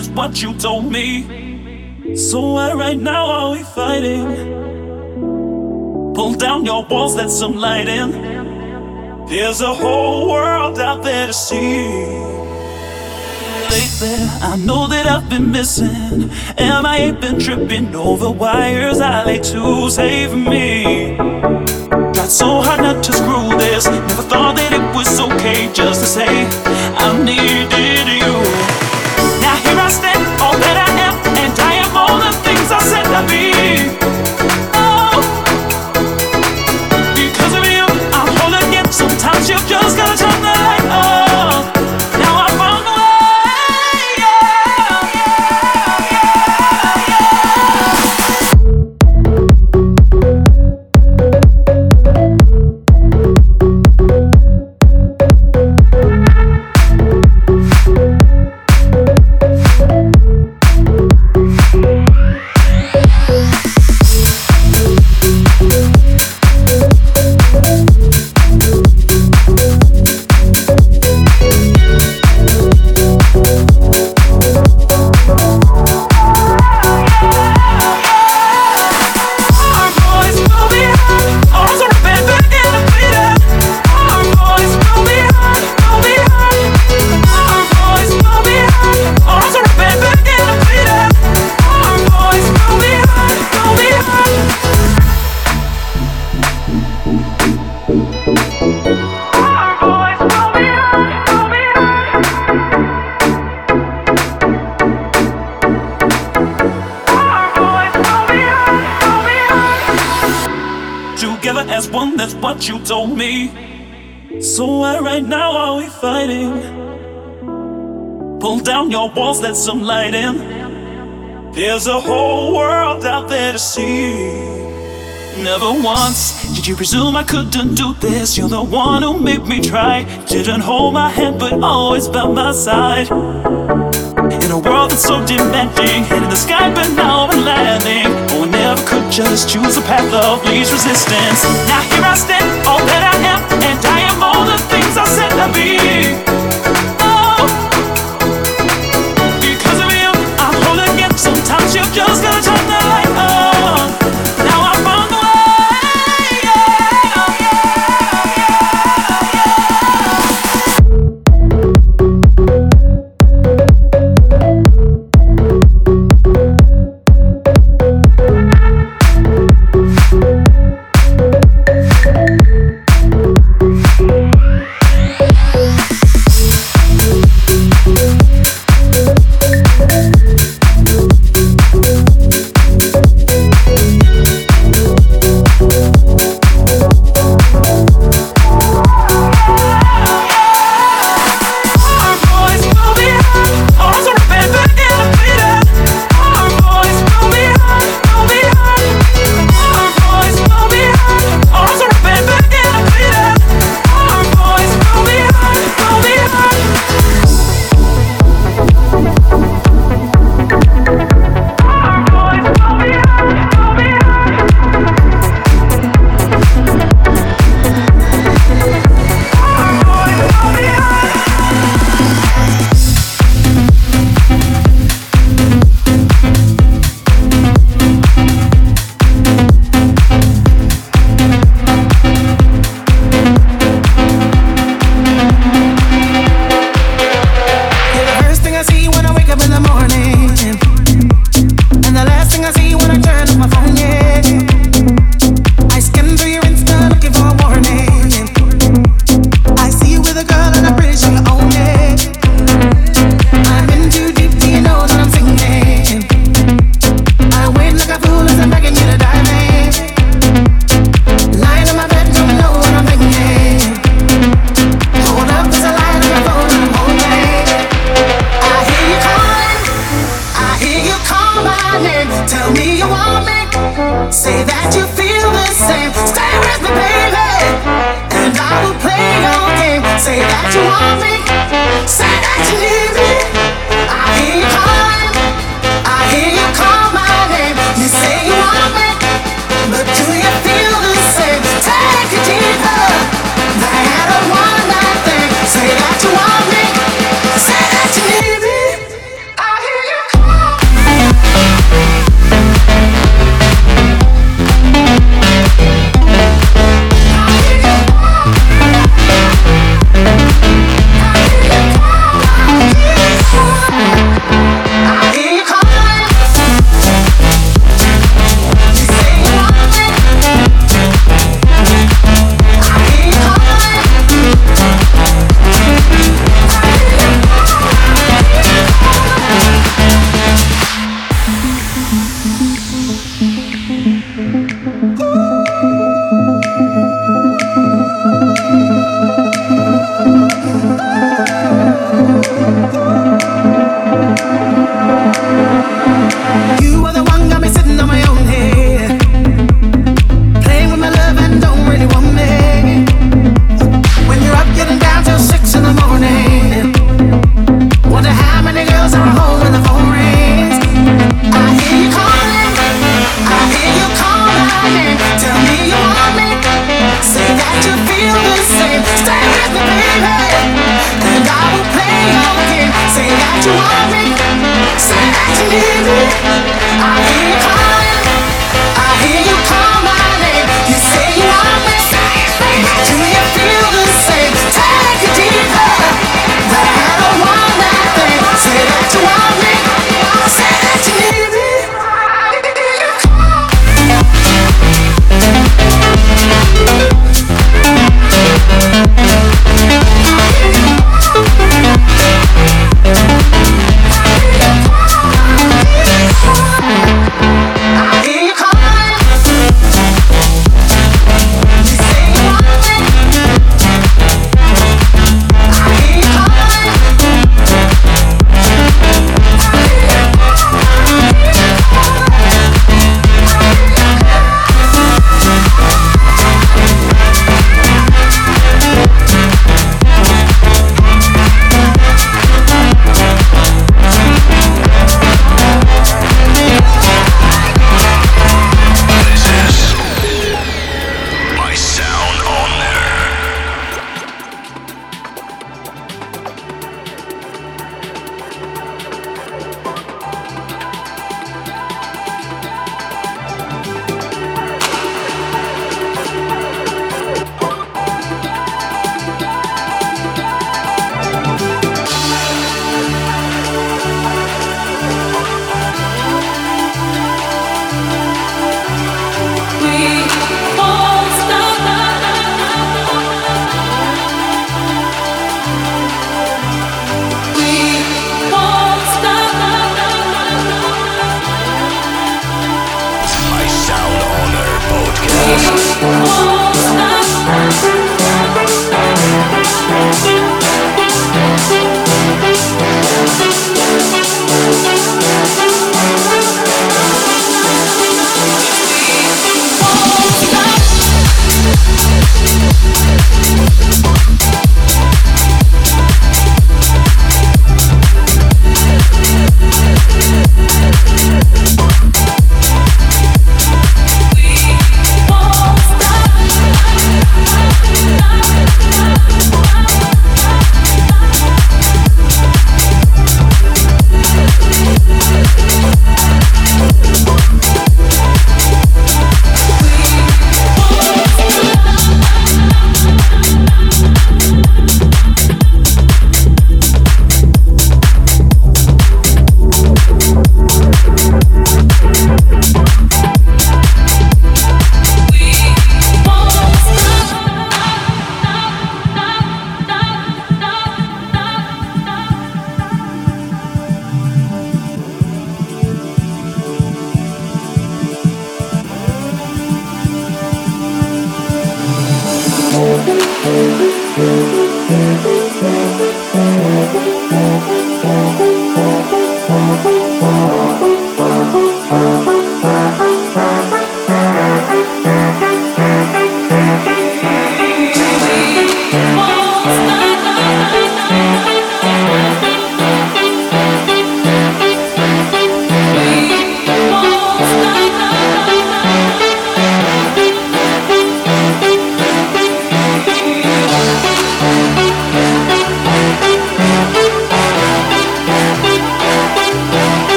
that's what you told me. So why right now are we fighting? Pull down your walls, let some light in. There's a whole world out there to see lately. I know that I've been missing, and I ain't been tripping over wires. I like to save me. Tried so hard not to screw this. Never thought that it was okay just to say I needed you. me. fighting. Pull down your walls, let some light in. There's a whole world out there to see. Never once did you presume I couldn't do this. You're the one who made me try. Didn't hold my hand, but always by my side. In a world that's so demanding, in the sky, but now I'm landing. Oh, I never could just choose a path of least resistance. Now here I stand, all that just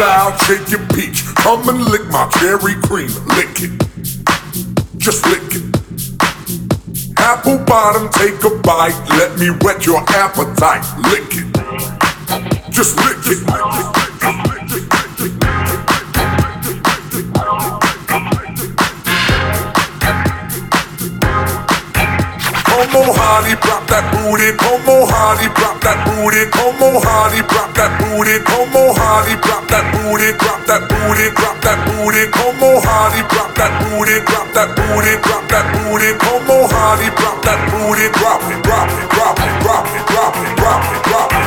I'll shake your peach. Come and lick my cherry cream. Lick it. Just lick it. Apple bottom, take a bite. Let me whet your appetite. Lick it. Just lick it. Lick it. on, Holly, drop that booty. Come on, Holly, drop that booty. Come on, Holly, drop that booty. Come on, Holly, drop that booty. Drop that booty. Drop that booty. Come on, Holly, drop that booty. Drop that booty. Drop that booty. Come on, Holly, drop that booty. Drop it, drop it, drop it, drop it, drop it, drop it, drop it.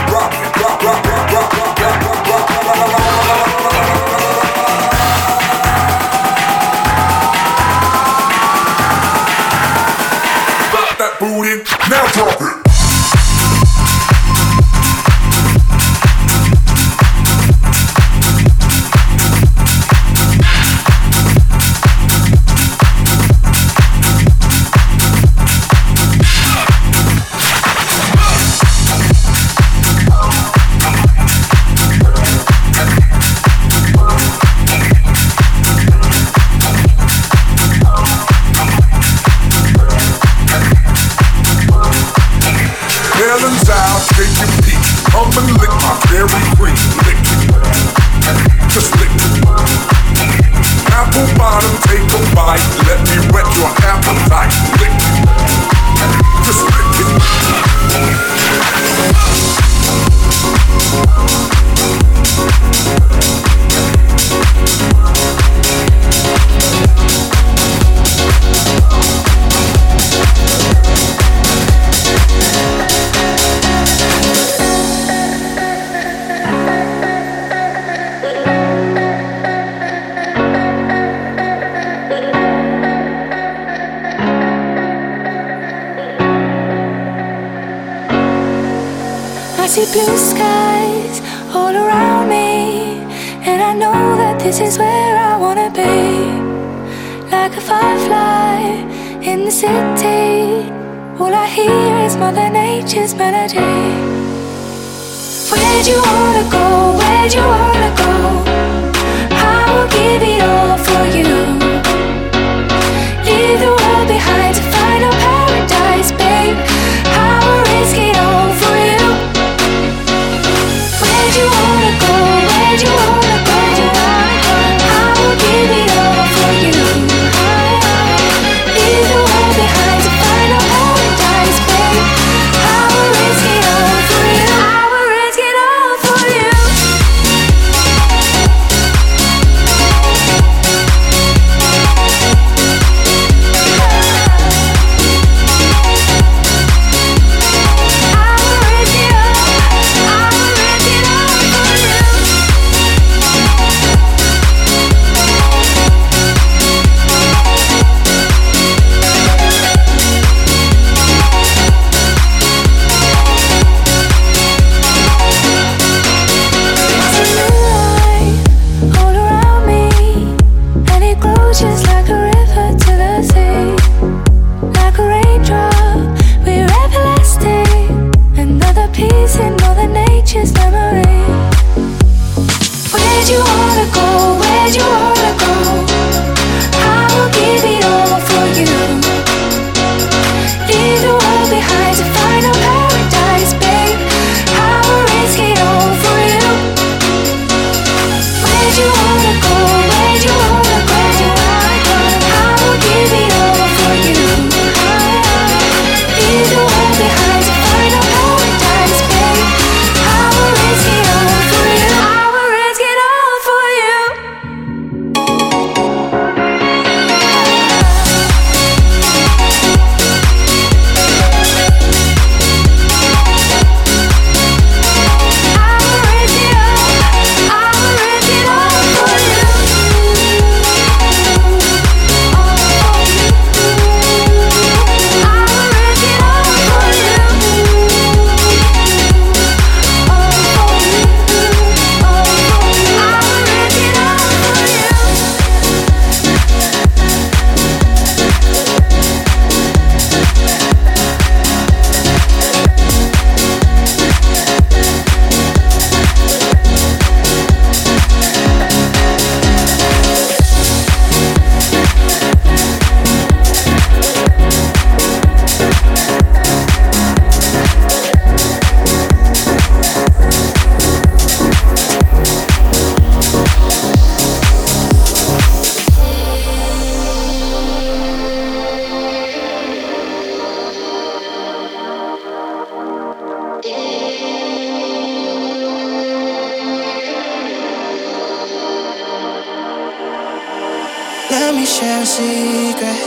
Secret.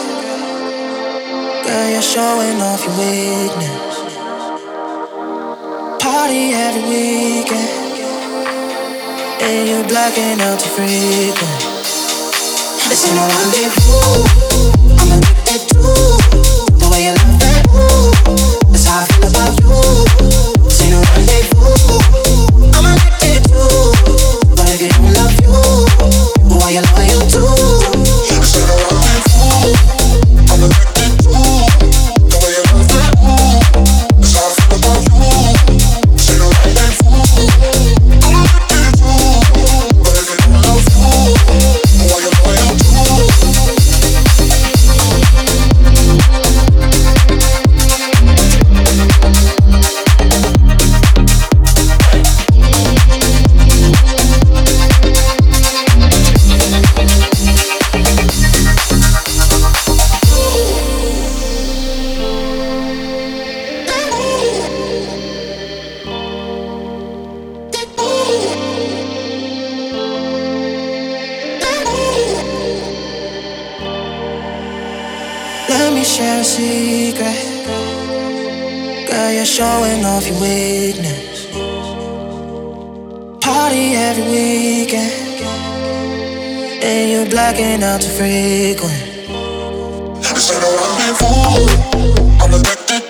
Girl, you're showing off your weakness. Party every weekend. And you're blacking out too frequent. This ain't no rendezvous. I'm addicted to the way you love that. Ooh, that's how I feel about you. This ain't no rendezvous. And you're blacking out too frequent. This ain't a rendezvous. I'm addicted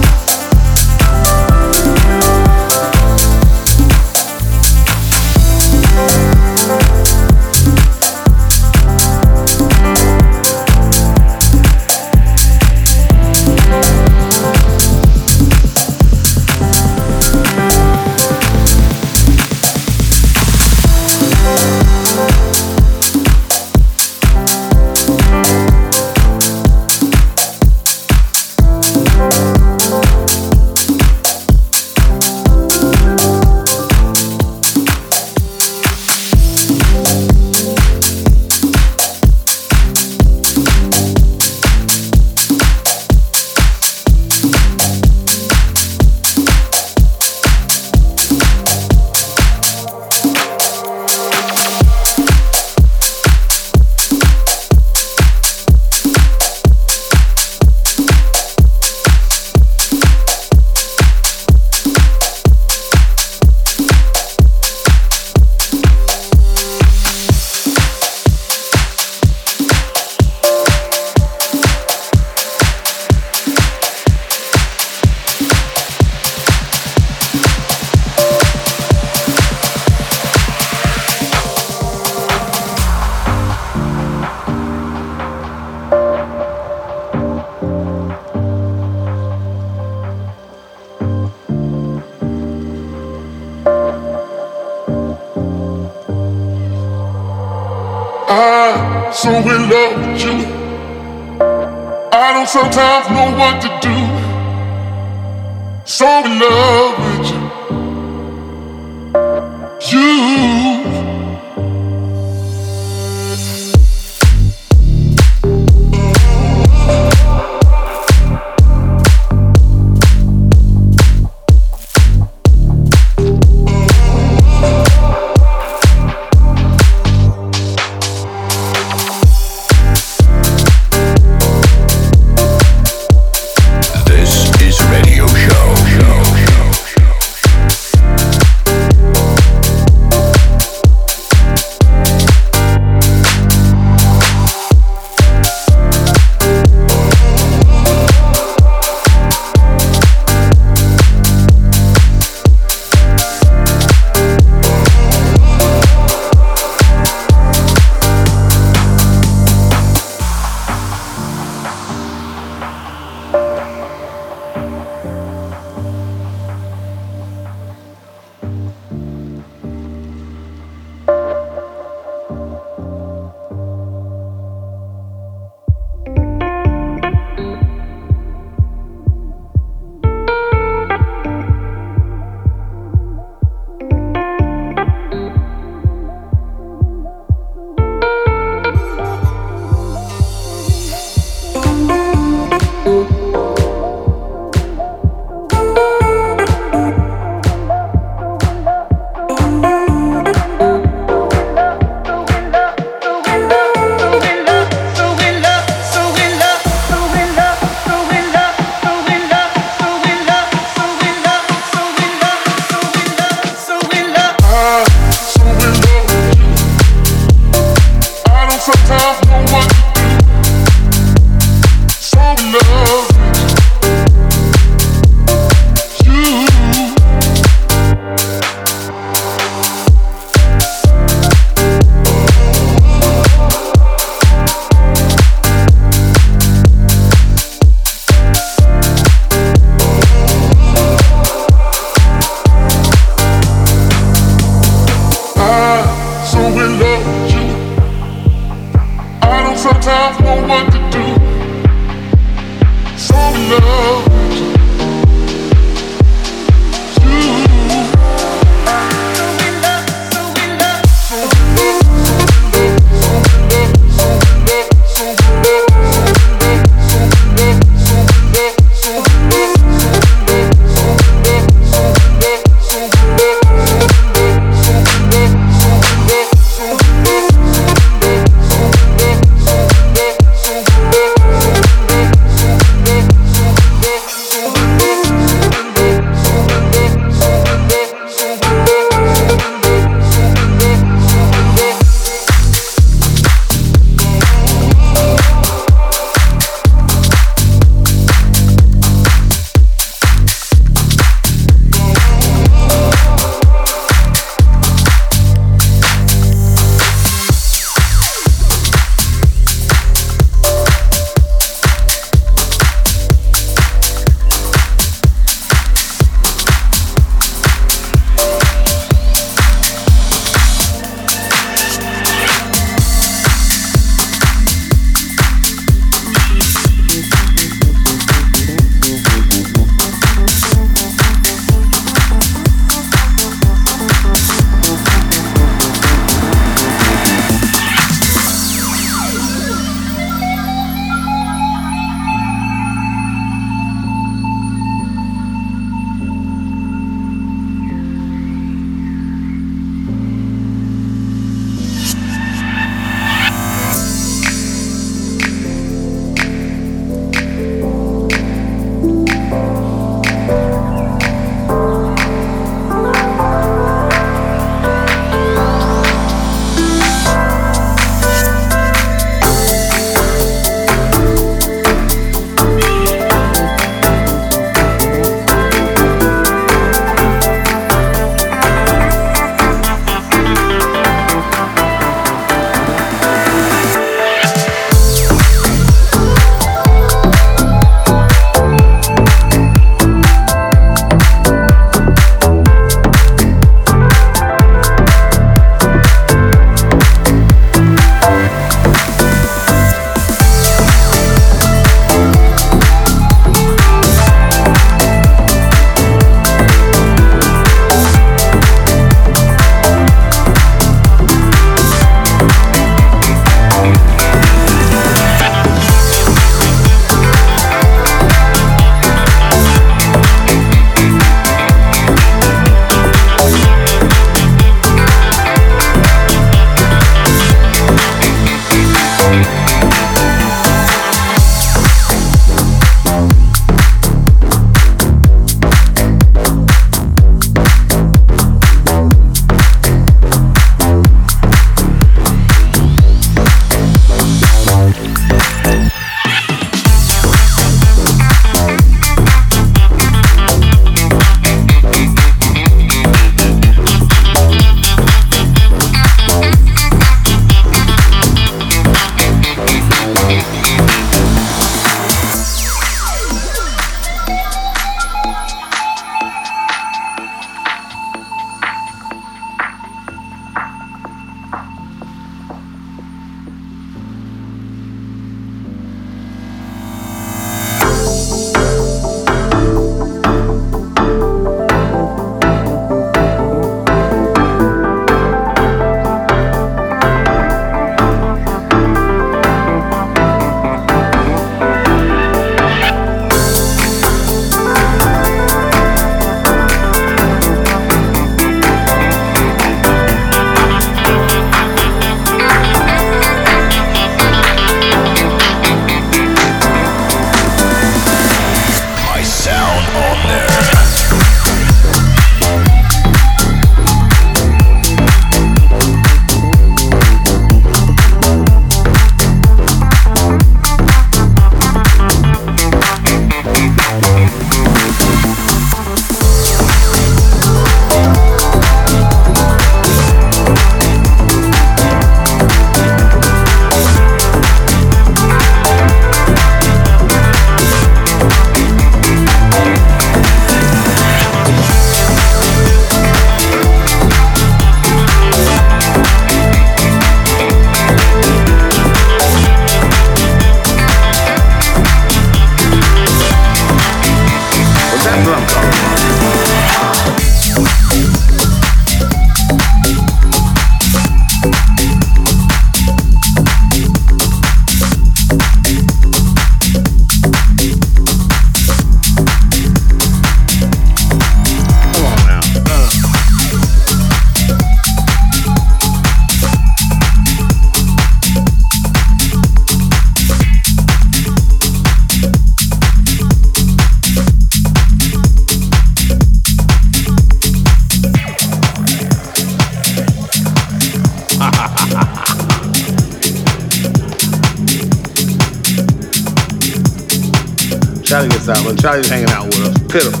out when Charlie's hanging out with us. Pitiful.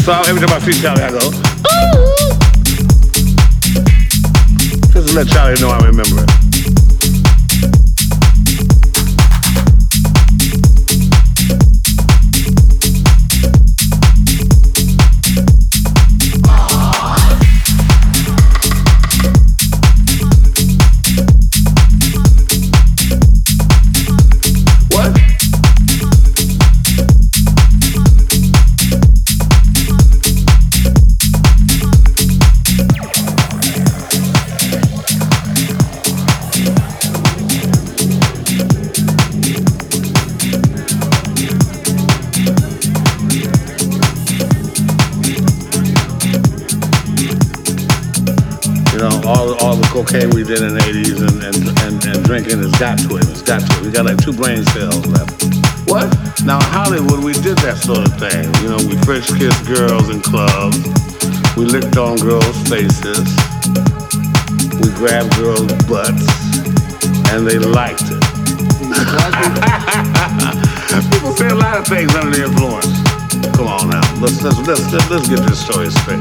So every time I see Charlie, I go, Ooh. Just to let Charlie know I remember it. Cocaine we did in the 80s and, and, and, and drinking has got to it. It's got to it. We got like two brain cells left. What? Now, in Hollywood, we did that sort of thing. You know, we French kissed girls in clubs. We licked on girls' faces. We grabbed girls' butts. And they liked it. People say a lot of things under the influence. Come on now. Let's, let's, let's, let's get this story straight.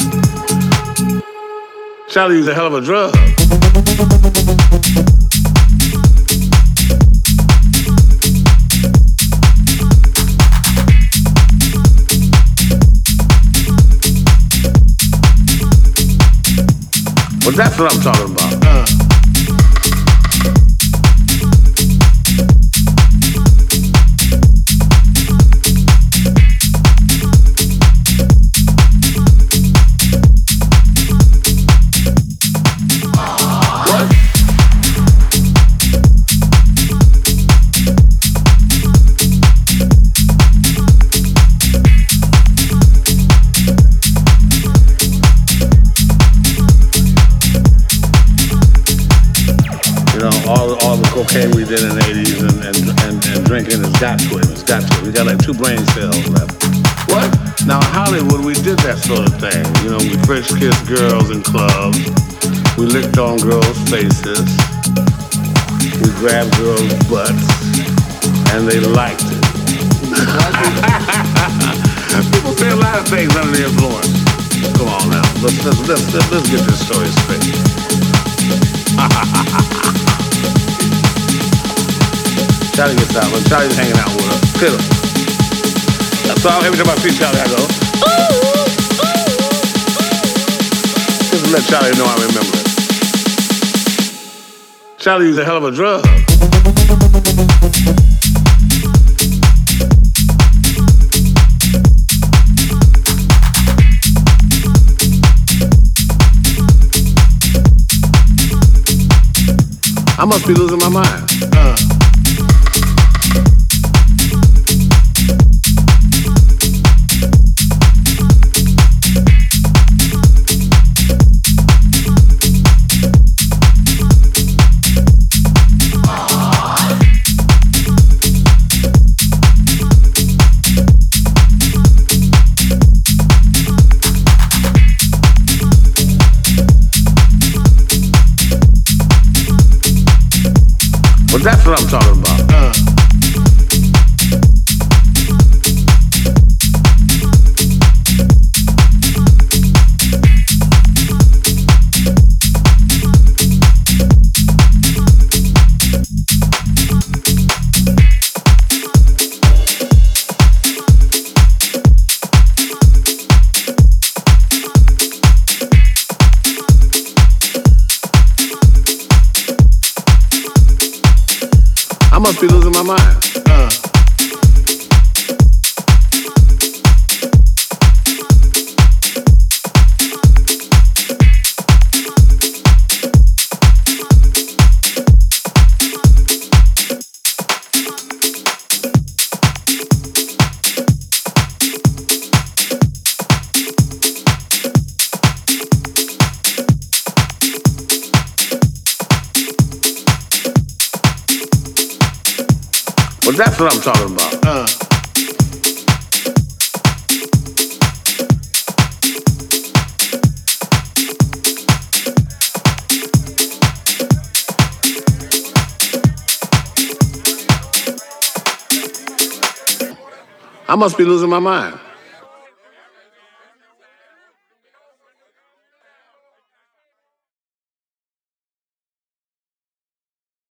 Charlie used a hell of a drug. Well, that's what I'm talking about. Cocaine we did in the 80s and, and, and, and drinking has got to it. It's got to it. We got like two brain cells left. What? Now in Hollywood we did that sort of thing. You know, we French kissed girls in clubs. We licked on girls' faces. We grabbed girls' butts. And they liked it. People say a lot of things under the influence. Come on now. Let's, let's, let's, let's get this story straight. Charlie gets out. When Charlie's hanging out with us, pitiful. So every time I see Charlie, I go, ooh, Just to let Charlie know I remember it. Charlie used a hell of a drug. I must be losing my mind. I'm talking must be losing my mind.